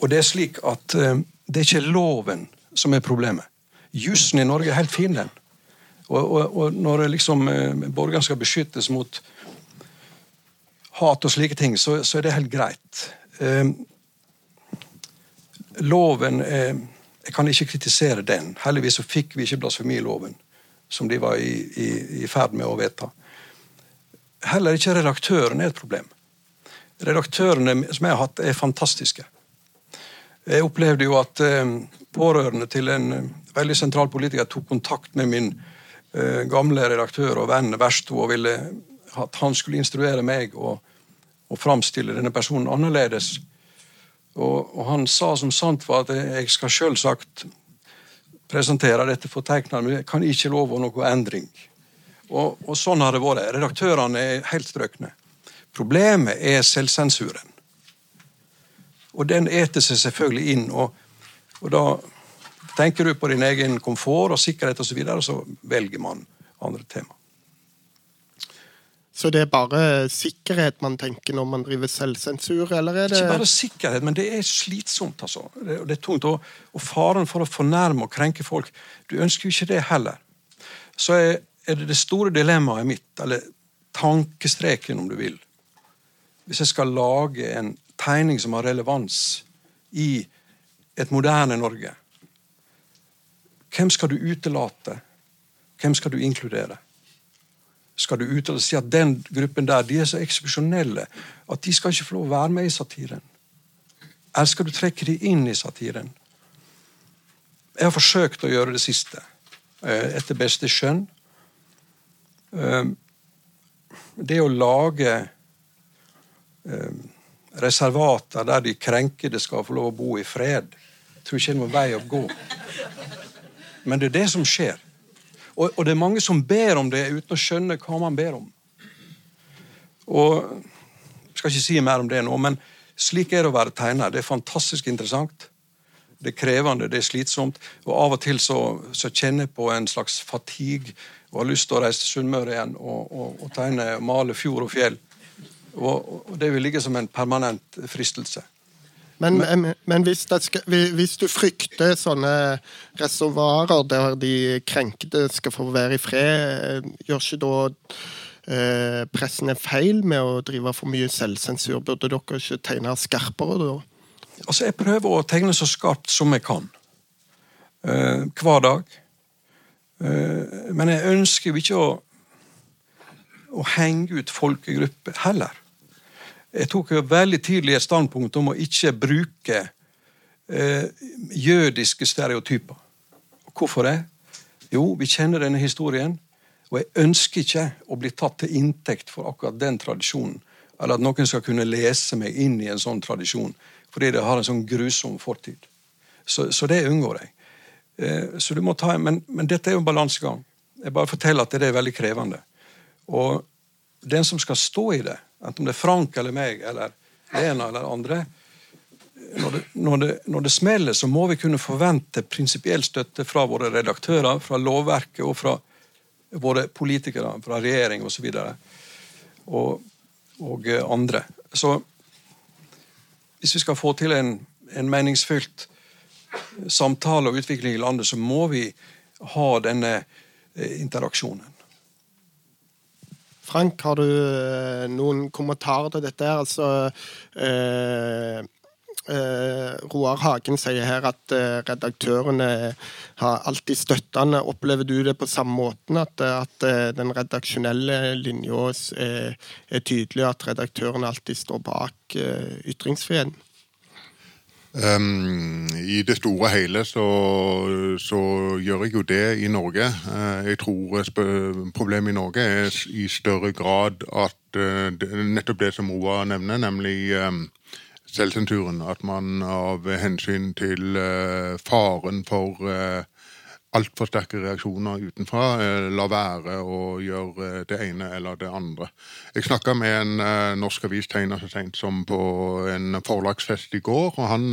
Og det er slik at uh, det er ikke loven som er problemet. Jussen i Norge er helt fin, den. Og, og, og når liksom, uh, borgerne skal beskyttes mot hat og slike ting, så, så er det helt greit. Loven eh, Jeg kan ikke kritisere den. Heldigvis så fikk vi ikke blasfemiloven, som de var i, i, i ferd med å vedta. Heller ikke redaktørene er et problem. Redaktørene som jeg har hatt, er fantastiske. Jeg opplevde jo at eh, pårørende til en eh, veldig sentral politiker tok kontakt med min eh, gamle redaktør og venn Versto og ville at han skulle instruere meg og, og framstille denne personen annerledes og, og, han sa som sant var at jeg skal selvsagt presentere dette for tegnerne, men jeg kan ikke love noe endring. Og, og sånn har det vært. Redaktørene er helt strøkne. Problemet er selvsensuren. Og den eter seg selvfølgelig inn. Og, og da tenker du på din egen komfort og sikkerhet osv., og, så videre, og så velger man andre tema. Så det er bare sikkerhet man tenker når man driver selvsensur, eller er det Ikke bare sikkerhet, men det er slitsomt, altså. Det, det er tungt. Og, og, faren for å fornærme og krenke folk. Du ønsker jo ikke det heller. Så er, er det det store dilemmaet mitt, eller tankestreken, om du vil. Hvis jeg skal lage en tegning som har relevans i et moderne Norge, hvem skal du utelate? Hvem skal du inkludere? skal du utelate si at den gruppen der de er så eksepsjonelle at de skal ikke få lov å være med i satiren? Eller skal du trekke de inn i satiren? Jeg har forsøkt å gjøre det siste, eh, etter beste skjønn. Eh, det å lage eh, reservater der de krenkede skal få lov å bo i fred, tror ikke er noen vei å gå. Men det er det som skjer. Og, og, det er mange som ber om det uten å skjønne hva man ber om. Og Jeg skal ikke si mer om det nå, men slik er det å være tegner. Det er fantastisk interessant. Det er krevende, det er slitsomt. Og av og til så, så kjenner jeg på en slags fatigue og har lyst til å reise til Sunnmøre igjen og, og, og tegne, male fjord og fjell. Og, og det vil ligge som en permanent fristelse. Men, men, men hvis, skal, hvis, du frykter sånne reservoarer der de krenkede skal få være i fred, gjør ikke da eh, pressen en feil med å drive for mye selvsensur? Burde dere ikke tegne skarpere da? Altså, Jeg prøver å tegne så skarpt som jeg kan. Eh, hver dag. Eh, men jeg ønsker jo ikke å, å henge ut folkegrupper heller. Jeg tok jo veldig tidlig et standpunkt om å ikke bruke eh, jødiske stereotyper. Hvorfor det? Jo, vi kjenner denne historien, og jeg ønsker ikke å bli tatt til inntekt for akkurat den tradisjonen, eller at noen skal kunne lese meg inn i en sånn tradisjon fordi det har en sånn grusom fortid. Så, så det unngår jeg. Eh, så du må ta, men, men dette er jo en balansegang. Jeg bare forteller at det er veldig krevende. Og den som skal stå i det, enten det er Frank eller meg eller Lena eller andre når det, når, det, når det, smeller, så må vi kunne forvente prinsipiell støtte fra våre redaktører, fra lovverket og fra våre politikere, fra regjering osv. Og, og, og andre. Så hvis vi skal få til en, en meningsfylt samtale og utvikling i landet, så må vi ha denne eh, interaksjonen. Frank, har du eh, noen kommentarer til dette? Altså, eh, eh, Roar Hagen sier her at eh, redaktørene har alltid støttende. Opplever du det på samme måten? At, at den redaksjonelle linja er, er, tydelig, at redaktørene alltid står bak eh, ytringsfriheten? Um, I det store og hele så, så, gjør jeg jo det i Norge. Uh, jeg tror problemet i Norge er i større grad at uh, nettopp det som Roa nevner, nemlig um, selvsensuren. At man av hensyn til uh, faren for altfor sterke reaksjoner utenfra. Eh, la være å gjøre eh, det ene eller det andre. Jeg snakka med en eh, norsk avistegner så sent som på en forlagsfest i går. og han,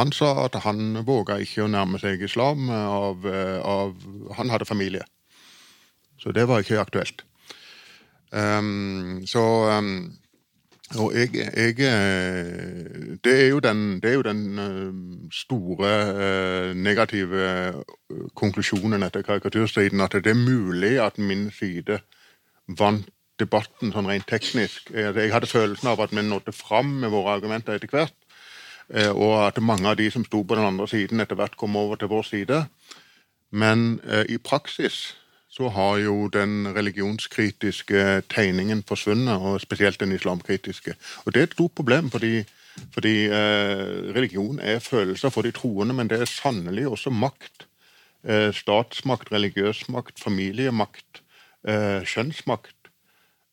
han sa at han våga ikke å nærme seg islam av, av Han hadde familie. Så det var ikke aktuelt. Um, så um, og jeg, jeg, eh, det, er jo den, det er jo den eh, store eh, negative konklusjonen etter karikaturstriden at det er mulig at min side vant debatten sånn rent teknisk. Jeg hadde følelsen av at vi nådde fram med våre argumenter etter hvert. Og at mange av de som sto på den andre siden, etter hvert kom over til vår side. Men i praksis så har jo den religionskritiske tegningen forsvunnet, og spesielt den islamkritiske. Og Det er et stort problem, fordi, fordi eh, religion er følelser for de troende, men det er sannelig også makt. Eh, statsmakt, religiøs makt, familiemakt, eh, kjønnsmakt.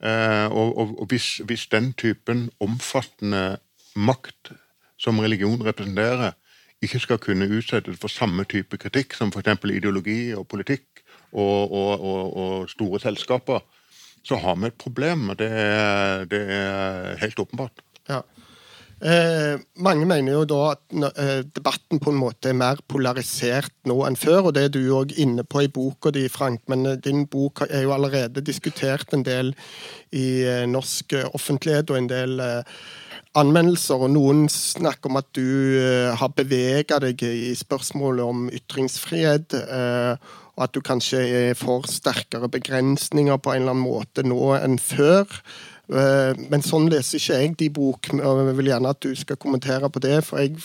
Eh, og, og, og hvis, hvis, den typen omfattende makt som religion representerer, ikke skal kunne utsettes for samme type kritikk som f.eks. ideologi og politikk, og, og, og, store selskaper, så har vi et problem. Det er, det er helt åpenbart. Ja. Eh, mange mener jo da at eh, debatten på en måte er mer polarisert nå enn før, og det er du òg inne på i boka di, Frank. Men eh, din bok er jo allerede diskutert en del i eh, norsk offentlighet og en del eh, anmeldelser, og noen snakker om at du eh, har bevega deg i spørsmålet om ytringsfrihet. Eh, at du kanskje får sterkere begrensninger på en eller annen måte nå enn før. Eh, men sånn leser ikke jeg de bok, og jeg vil gjerne at du skal kommentere på det. For jeg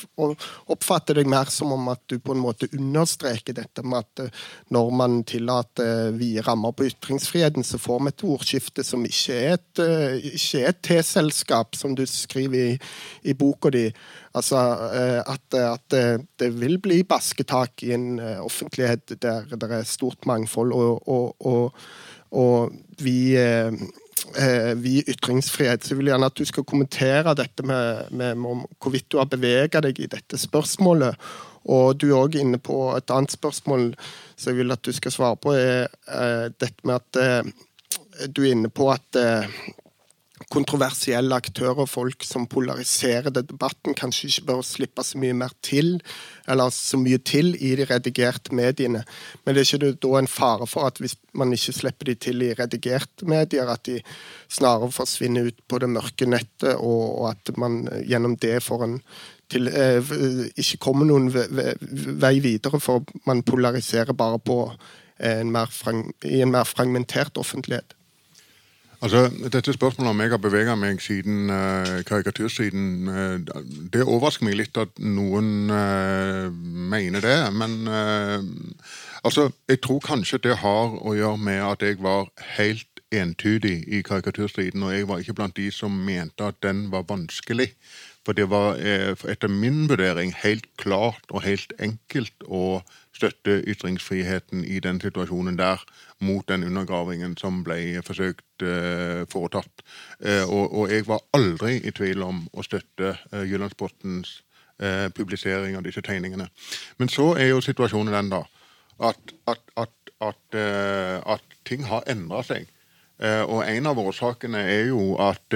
oppfatter deg mer som om at du på en måte understreker dette med at eh, når man tillater vide rammer på ytringsfriheten, så får vi et ordskifte som ikke er et, eh, ikke er et T-selskap, som du skriver i, i boka di. Altså at, at, det vil bli basketak i en offentlighet der det er stort mangfold, og, og, og, og vi vi i ytringsfrihet. Så jeg vil gjerne at du skal kommentere dette med, med, med hvorvidt du har beveget deg i dette spørsmålet. Og du er òg inne på et annet spørsmål som jeg vil at du skal svare på, er uh, dette med at uh, du er inne på at eh, kontroversielle aktører, folk som polariserer debatten, kanskje ikke bør slippe så mye mer til, eller så mye til i de redigerte mediene. Men det er ikke da en fare for at hvis man ikke slipper de til i redigerte medier, at de snarere forsvinner ut på det mørke nettet, og, at man gjennom det får en til, eh, ikke kommer noen vei videre, for man polariserer bare på en mer, i en mer fragmentert offentlighet. Altså, Dette spørsmålet om jeg har bevega meg siden uh, karikatursiden, uh, det overrasker meg litt at noen uh, mener det. Men altså, jeg tror kanskje det har å gjøre med at jeg var helt entydig i karikaturstriden, og jeg var ikke blant de som mente at den var vanskelig. For det var etter min vurdering helt klart og helt enkelt å støtte ytringsfriheten i den situasjonen der mot den undergravingen som ble forsøkt eh, foretatt. Eh, og, og, jeg var aldri i tvil om å støtte eh, Jyllandspostens uh, publisering av disse tegningene. Men så er jo situasjonen den, da, at, at, at, at, at ting har endra seg. Og En av årsakene er jo at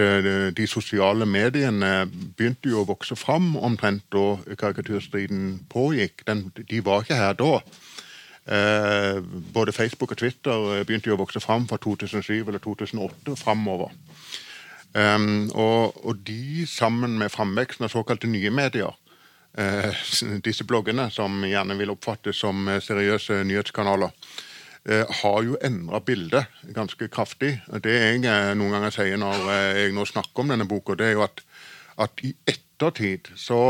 de sosiale mediene begynte jo å vokse fram omtrent da karikaturstriden pågikk. Den, de var ikke her da. Eh, både Facebook og Twitter eh, begynte jo å vokse fram fra 2007 eller 2008 framover. Um, og, og, de, sammen med framveksten av såkalte nye medier, disse bloggene som gjerne vil oppfattes som seriøse nyhetskanaler, har jo endra bildet ganske kraftig. Det jeg noen ganger sier når jeg nå snakker om denne boka, det er jo at, at i ettertid så,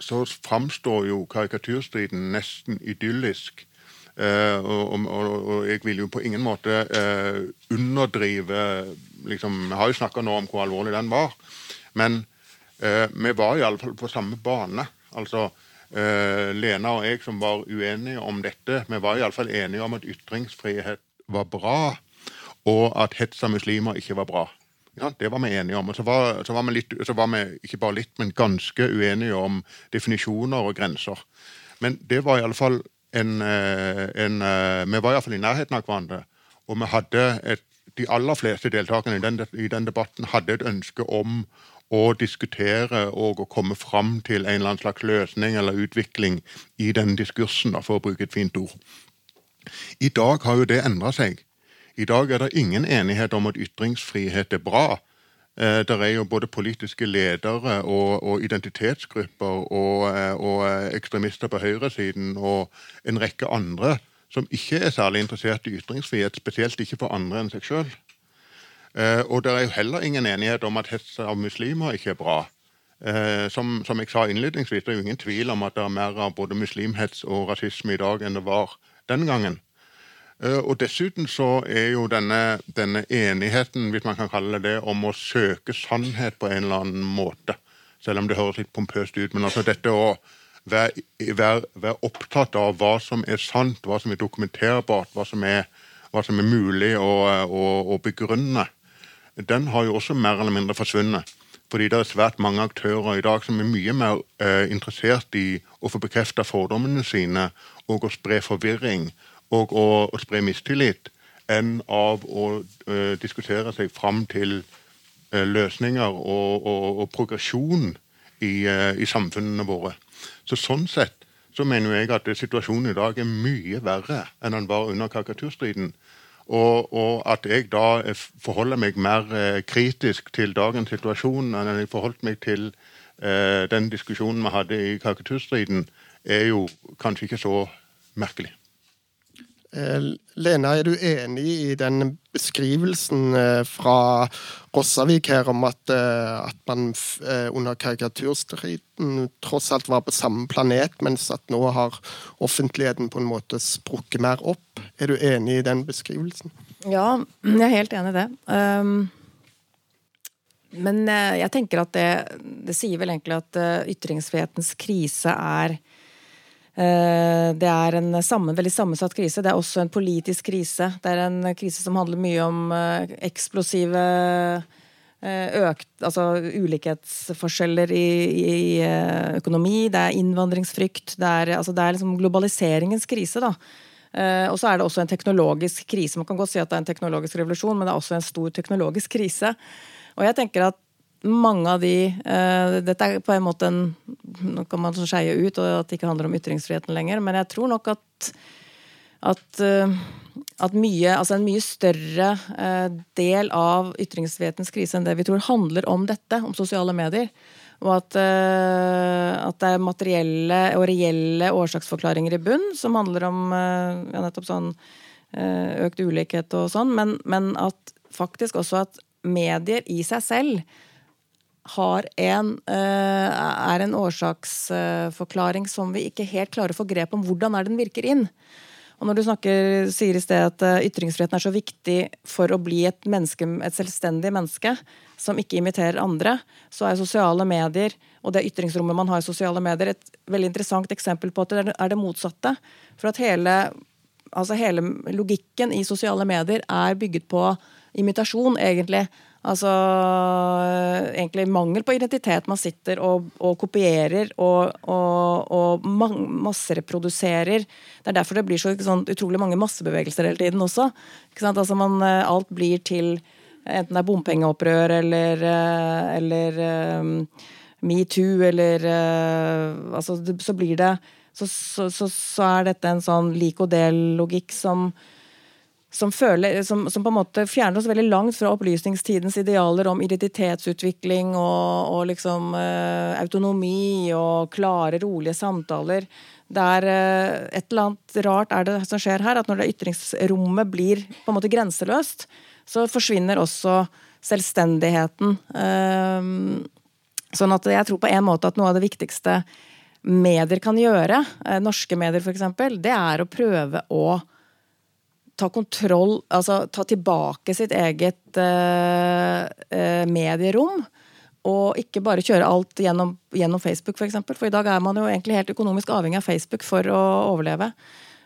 så framstår jo karikaturstriden nesten idyllisk og, og, og, jeg vil jo på ingen måte uh, underdrive liksom, Jeg har jo snakka nå om hvor alvorlig den var, men uh, vi var iallfall på samme bane. Altså Lena og jeg som var uenige om dette, vi var iallfall enige om at ytringsfrihet var bra, og at hets av muslimer ikke var bra. Ja, det var vi enige om. Og så var, så var, vi litt, så var vi ikke bare litt, men ganske uenige om definisjoner og grenser. Men det var iallfall en, eh, en eh, Vi var iallfall i nærheten av hverandre. Og vi hadde et, de aller fleste deltakerne i den, i den, debatten hadde et ønske om å diskutere og å komme fram til en eller annen slags løsning eller utvikling i den diskursen, for å bruke et fint ord. I dag har jo det endra seg. I dag er det ingen enighet om at ytringsfrihet er bra. Eh, det er jo både politiske ledere og, og identitetsgrupper og, eh, og, ekstremister på høyresiden og en rekke andre som ikke er særlig interessert i ytringsfrihet, spesielt ikke for andre enn seg sjøl. Eh, og det er jo heller ingen enighet om at hets av muslimer ikke er bra. Som, som, jeg sa innledningsvis, det er jo ingen tvil om at det er mer av både muslimhets og rasisme i dag enn det var den gangen. Eh, og Dessuten så er jo denne, denne, enigheten, hvis man kan kalle det det, om å søke sannhet på en eller annen måte, selv om det høres litt pompøst ut, men altså dette å være, være, være opptatt av hva som er sant, hva som er dokumenterbart, hva som er, hva som er mulig å, å, å, begrunne, den har jo også mer eller mindre forsvunnet. Fordi det er svært mange aktører i dag som er mye mer eh, interessert i å få bekrefta fordommene sine og å spre forvirring og å, spre mistillit enn av å uh, diskutere seg fram til uh, løsninger og, og, og progresjon i, uh, i, samfunnene våre. Så Sånn sett så mener jeg at situasjonen i dag er mye verre enn den var under karikaturstriden. Og, og, at jeg da forholder meg mer kritisk til dagens situasjon enn jeg forholdt meg til den diskusjonen vi hadde i karikaturstriden, er jo kanskje ikke så merkelig. Eh, Lena, er du enig i den beskrivelsen eh, fra Rossavik her om at, eh, at man under karikaturstriden tross alt var på samme planet, mens at nå har offentligheten på en måte sprukket mer opp? Er du enig i den beskrivelsen? Ja, jeg er helt enig i det. Um, men jeg tenker at det, det sier vel egentlig at ytringsfrihetens krise er det er en sammen, veldig sammensatt krise. Det er også en politisk krise. Det er en krise som handler mye om eh, eksplosive eh, økt, altså ulikhetsforskjeller i, i, økonomi, det er innvandringsfrykt. Det er, altså det er liksom globaliseringens krise. da. Og så er det også en teknologisk krise. Man kan godt si at det er en teknologisk revolusjon, men det er også en stor teknologisk krise. Og jeg tenker at mange av de uh, Dette er på en måte en Nå kan man skeie ut, og at det ikke handler om ytringsfriheten lenger, men jeg tror nok at at, uh, at mye, altså en mye større uh, del av ytringsfrihetens krise enn det vi tror, handler om dette, om sosiale medier. Og at, at det er materielle og reelle årsaksforklaringer i bunn, som handler om ja, nettopp sånn økt ulikhet og sånn, men, men at faktisk også at medier i seg selv har en, eh, er en årsaksforklaring som vi ikke helt klarer å få grep om hvordan er den virker inn. Og når du snakker, sier i sted at eh, ytringsfriheten er så viktig for å bli et, menneske, et selvstendig menneske som ikke imiterer andre, så er sosiale medier og det ytringsrommet man har i sosiale medier, et veldig interessant eksempel på at det er det motsatte. For at hele, altså hele logikken i sosiale medier er bygget på imitasjon, egentlig. Altså egentlig mangel på identitet. Man sitter og, og kopierer og, og, og massereproduserer. Det er derfor det blir så sånn, utrolig mange massebevegelser hele tiden også. Altså man, eh, alt blir til enten det er bompengeopprør eller, eh, eller um, metoo eller uh, Altså så blir det så, så, så, så, er dette en sånn lik og del-logikk som som, føler, som, som, på en måte fjerner oss veldig langt fra opplysningstidens idealer om identitetsutvikling og, og liksom eh, autonomi og klare, rolige samtaler. Det er eh, et eller annet rart er det som skjer her, at når det ytringsrommet blir på en måte grenseløst, så forsvinner også selvstendigheten. Eh, sånn at jeg tror på en måte at noe av det viktigste medier kan gjøre, norske medier f.eks., det er å prøve å ta kontroll Altså ta tilbake sitt eget uh, uh, medierom. Og ikke bare kjøre alt gjennom, gjennom Facebook, f.eks. For, eksempel. for i dag er man jo egentlig helt økonomisk avhengig av Facebook for å overleve.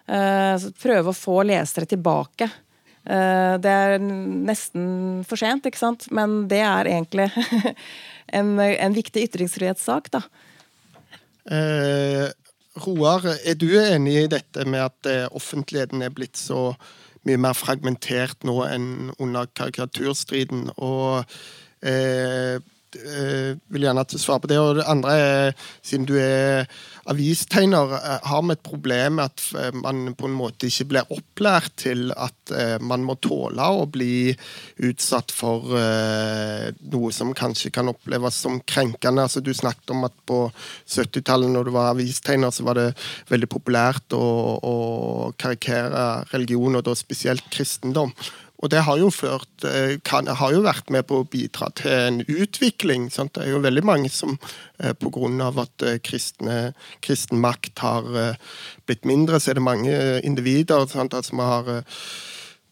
Uh, prøve å få lesere tilbake. det er nesten for sent, ikke sant? men det er egentlig en, en viktig ytringsfrihetssak, da. Eh, Roar, er du enig i dette med at eh, offentligheten er blitt så mye mer fragmentert nå enn under karikaturstriden? Og eh, vil gjerne at du svarer på det. Og det andre er, siden du er avistegner, eh, har vi et problem med at eh, man på en måte ikke blir opplært til at man må tåle å bli utsatt for noe som kanskje kan oppleves som krenkende. Altså, du snakket om at på 70-tallet, når du var avistegner, så var det veldig populært å, å karikere religion, og da spesielt kristendom. Og det har jo, ført, eh, kan, har jo vært med på å bidra til en utvikling. Sant? Det er jo veldig mange som eh, pga. at eh, kristne, kristen makt har blitt mindre, så er det mange individer sant? som har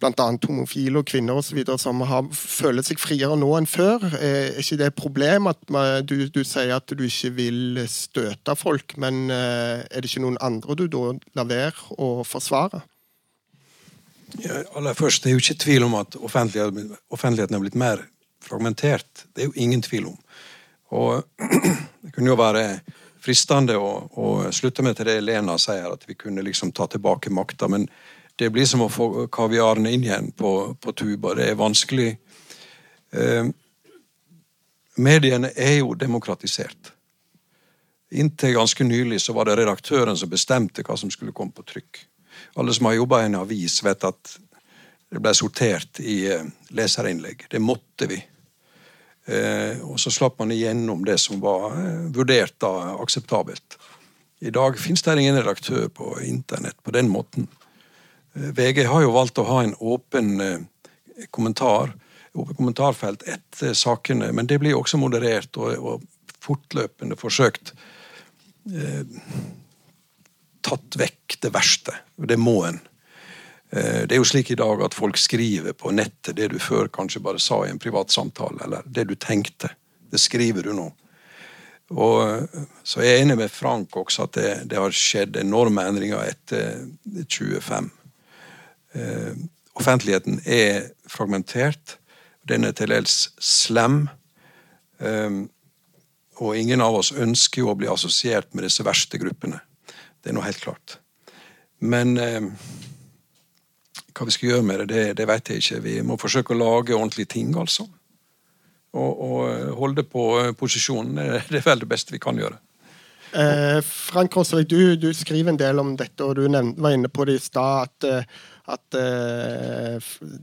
bl.a. homofile og kvinner og så videre, som har, føler seg friere nå enn før. Er ikke det et problem at man, du, du, sier at du ikke vil støte folk, men er det ikke noen andre du da lar være å forsvare? Aller først, Det er jo ikke tvil om at offentligheten er blitt mer fragmentert. Det er jo ingen tvil om. Og Det kunne jo være fristende å, å slutte med til det Lena sier, at vi kunne liksom ta tilbake makta. Men det blir som å få kaviaren inn igjen på, på tuba. Det er vanskelig. Eh, mediene er jo demokratisert. Inntil ganske nylig så var det redaktøren som bestemte hva som skulle komme på trykk. Alle som har jobba i en avis, vet at det ble sortert i eh, leserinnlegg. Det måtte vi. Eh, og så slapp man igjennom det som var eh, vurdert da akseptabelt. I dag finnes det ingen redaktør på internett på den måten. VG har jo valgt å ha en åpen kommentar, åpen kommentarfelt etter sakene, men det blir også moderert og fortløpende forsøkt tatt vekk det verste. Det må en. Eh, det er jo slik i dag at folk skriver på nettet det du før kanskje bare sa i en privat samtale, eller det du tenkte. Det skriver du nå. Og eh, Så jeg er enig med Frank også at det, det har skjedd enorme endringer etter 25. Eh, offentligheten er fragmentert. Den er til dels slem. Og ingen av oss ønsker jo å bli assosiert med disse verste gruppene. Det er noe helt klart. Men eh, hva vi skal gjøre med det, det, det vet jeg ikke. Vi må forsøke å lage ordentlige ting, altså. Og, og eh, holde på eh, posisjonen. Det er vel det beste vi kan gjøre. Eh, Frank Rosvik, du, du, skriver en del om dette, og du nevnte, var inne på det i stad. at eh, at uh,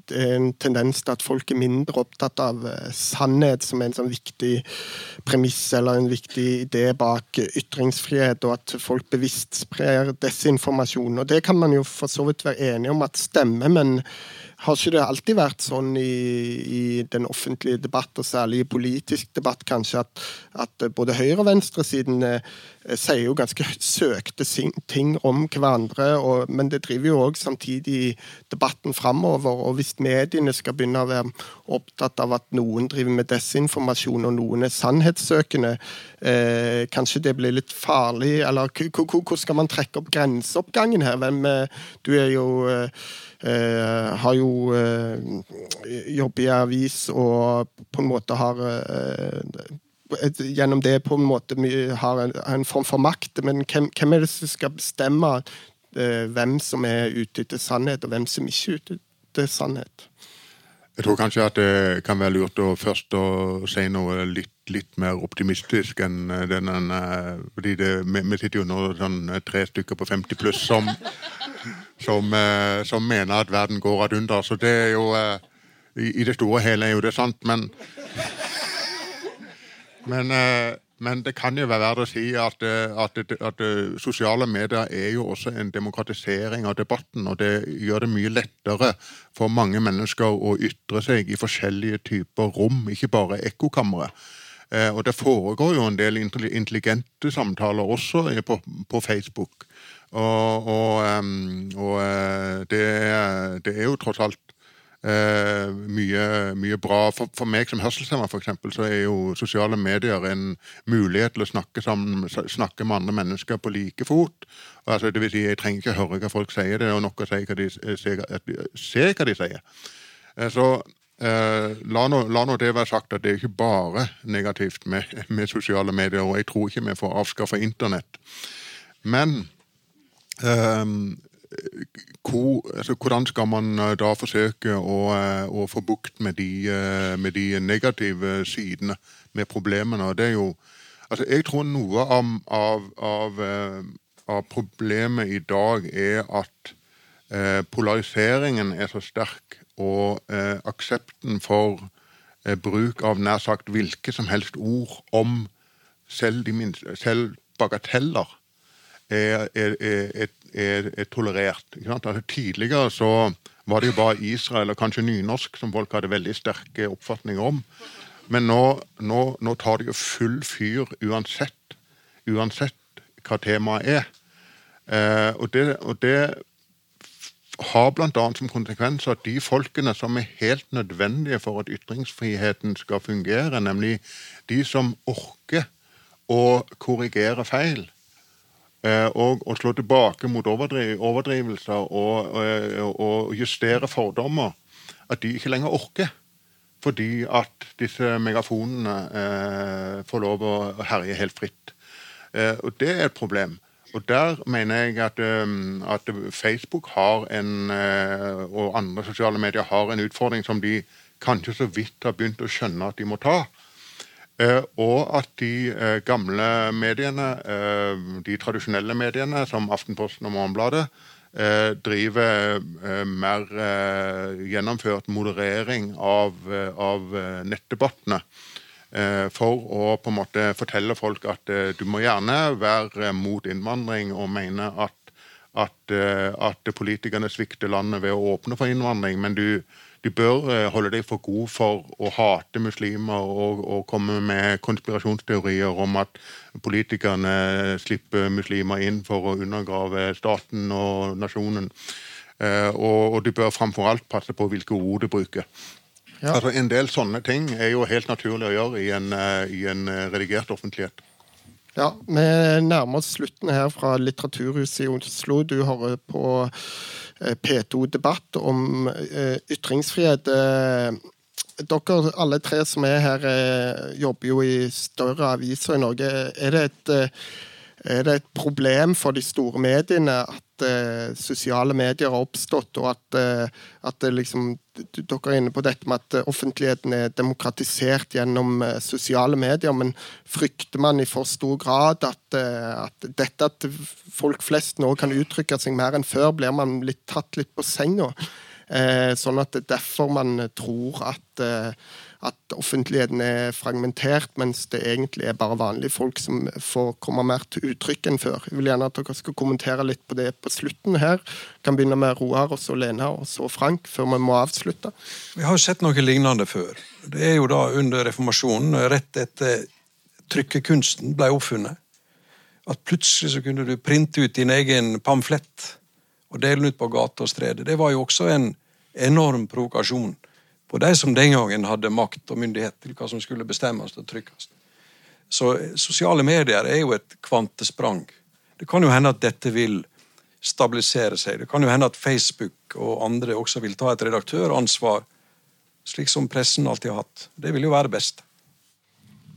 det er en tendens til at folk er mindre opptatt av uh, sannhet som en sånn viktig premiss eller en viktig idé bak ytringsfrihet, og at folk bevisst sprer desinformasjon. Og Det kan man jo for så vidt være enig om at stemmer, men har ikke det alltid vært sånn i, i, den offentlige debatt, og særlig i politisk debatt kanskje, at, at både høyre- og venstresiden eh, sier jo ganske søkte ting om hverandre, og, men det driver jo òg samtidig debatten framover. Og hvis mediene skal begynne å være opptatt av at noen driver med desinformasjon og noen er sannhetssøkende, eh, kanskje det blir litt farlig? Eller hvor skal man trekke opp grenseoppgangen her? Hvem, eh, du er jo Eh, har jo eh, jobbet i avis og på en måte har eh, gjennom det på en måte har en, en form for makt. Men hvem, hvem, er det som skal bestemme hvem som er ute etter sannhet, og hvem som ikke er ute etter sannhet? Jeg tror kanskje at det kan være lurt å først å si noe litt, litt mer optimistisk enn den fordi vi, sitter jo nå sånn tre stykker på 50 pluss som som, eh, som mener at verden går ad under. Så det er jo eh, i, i det store og hele er jo det sant, men men, eh, men, det kan jo være verdt å si at, at, at, sosiale medier er jo også en demokratisering av debatten. Og det gjør det mye lettere for mange mennesker å ytre seg i forskjellige typer rom, ikke bare ekkokamre. Og det foregår jo en del intelligente samtaler også på, på Facebook. Og, og, og det, det, er jo tross alt Uh, mye, mye, bra. For, for meg som hørselshemma så er jo sosiale medier en mulighet til å snakke, sammen, snakke med andre mennesker på like fot. Altså, det vil si, Jeg trenger ikke høre hva folk sier, det er nok å si hva de, se, se hva de sier. Så uh, la, nå, la, nå, det være sagt at det er ikke bare negativt med, med sosiale medier, og jeg tror ikke vi får avskaffa internett. Men hvor, altså, hvordan skal man eh, da forsøke å, eh, å få bukt med eh, med de, negative sidene med problemene? Det er jo Altså, jeg tror noe av, av, av, av problemet i dag er at eh, polariseringen er så sterk, og eh, aksepten for eh, bruk av nær sagt hvilke som helst ord om selv, minste, selv bagateller er, er, er, er, er tolerert. Altså, tidligere så var det jo bare Israel og kanskje nynorsk som folk hadde veldig sterke oppfatninger om. Men nå, nå, nå tar det jo full fyr uansett, uansett hva temaet er. Eh, og, det, og det har bl.a. som konsekvens at de folkene som er helt nødvendige for at ytringsfriheten skal fungere, nemlig de som orker å korrigere feil, og å slå tilbake mot overdriv, overdrivelser og, og, og, justere fordommer, at de ikke lenger orker. Fordi at disse megafonene eh, får lov å herje helt fritt. Eh, og det er et problem. Og der mener jeg at, um, at Facebook har en, eh, og andre sosiale medier har en utfordring som de kanskje så vidt har begynt å skjønne at de må ta. Eh, og at de eh, gamle mediene, eh, de tradisjonelle mediene som Aftenposten og Morgenbladet, driver mer gjennomført moderering av, av nettdebattene. For å på en måte fortelle folk at du må gjerne være mot innvandring og mene at, at, at politikerne svikter landet ved å åpne for innvandring, men du, du bør eh, holde deg for god for å hate muslimer og, og, komme med konspirasjonsteorier om at politikerne slipper muslimer inn for å undergrave staten og nasjonen. Eh, og, og du bør framfor alt passe på hvilke ord du bruker. Ja. Altså, en del sånne ting er jo helt naturlig å gjøre i en, eh, i en redigert offentlighet. Ja, vi nærmer oss slutten her fra Litteraturhuset i Oslo. Du hører på Eh, P2-debatt om eh, ytringsfrihet. Eh, dere alle tre som er her, jobber jo i større aviser i Norge. Er det et, er det et problem for de store mediene at uh, sosiale medier har oppstått, og at, uh, at liksom, Dere er inne på dette med at offentligheten er demokratisert gjennom uh, sosiale medier, men frykter man i for stor grad at, at, dette at folk flest nå kan uttrykke seg mer enn før, blir man litt tatt litt på senga? sånn at det er derfor man tror at at offentligheten er fragmentert, mens det egentlig er bare vanlige folk som får komme mer til uttrykk enn før. Jeg vil gjerne at dere skal kommentere litt på det på slutten her. Jeg kan begynne med Roar, og så Lena, og så Frank, før vi må avslutte. Vi har sett noe lignende før. Det er jo da under reformasjonen, rett etter trykkekunsten ble oppfunnet. At plutselig så kunne du printe ut din egen pamflett og dele den ut på gate og strede. Det var jo også en enorm provokasjon på de som den gangen hadde makt og myndighet til hva som skulle bestemmes og trykkes. Så sosiale medier er jo et kvantesprang. Det kan jo hende at dette vil stabilisere seg. Det kan jo hende at Facebook og andre også vil ta et redaktøransvar, slik som pressen alltid har hatt. Det vil jo være best.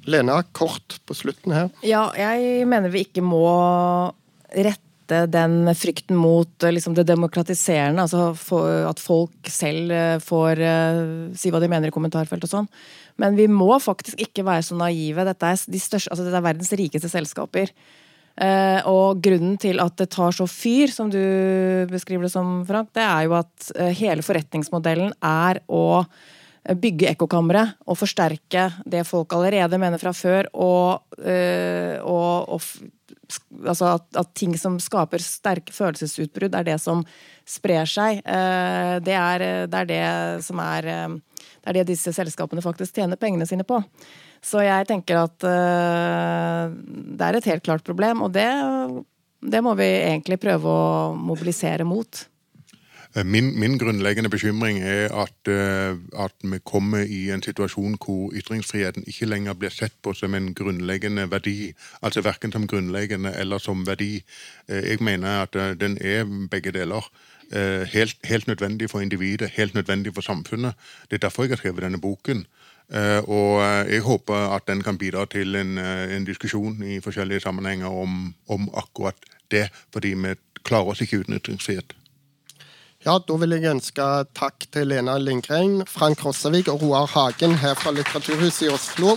Lena, kort på slutten her. Ja, jeg mener vi ikke må rette rette den frykten mot eh, liksom, det demokratiserende, altså for, at folk selv eh, får uh, si hva de mener i kommentarfelt og sånn. Men vi må faktisk ikke være så naive. Dette er, de største, altså dette er verdens rikeste selskaper. Eh, og grunnen til at det tar så fyr, som du beskriver det som, Frank, det er jo at eh, hele forretningsmodellen er å bygge ekkokamre og forsterke det folk allerede mener fra før, og, øh, og, og altså at, at, ting som skaper sterke følelsesutbrudd, er det som sprer seg. Uh, det, er, det, er, det som er Det er det disse selskapene faktisk tjener pengene sine på. Så jeg tenker at uh, det er et helt klart problem, og det, det må vi egentlig prøve å mobilisere mot. Eh, min, min, grunnleggende bekymring er at, uh, at, vi kommer i en situasjon hvor ytringsfriheten ikke lenger blir sett på som en grunnleggende verdi. Altså verken som grunnleggende eller som verdi. Uh, jeg mener at den er begge deler. Helt, helt, nødvendig for individet, helt nødvendig for samfunnet. Det er derfor jeg har skrevet denne boken. og jeg håper at den kan bidra til en, en diskusjon i forskjellige sammenhenger om, om akkurat det, fordi vi klarer oss ikke uten ytringsfrihet. Ja, Da vil jeg ønske takk til Lena Lindgren, Frank Rossavik og Roar Hagen her fra Litteraturhuset i Oslo.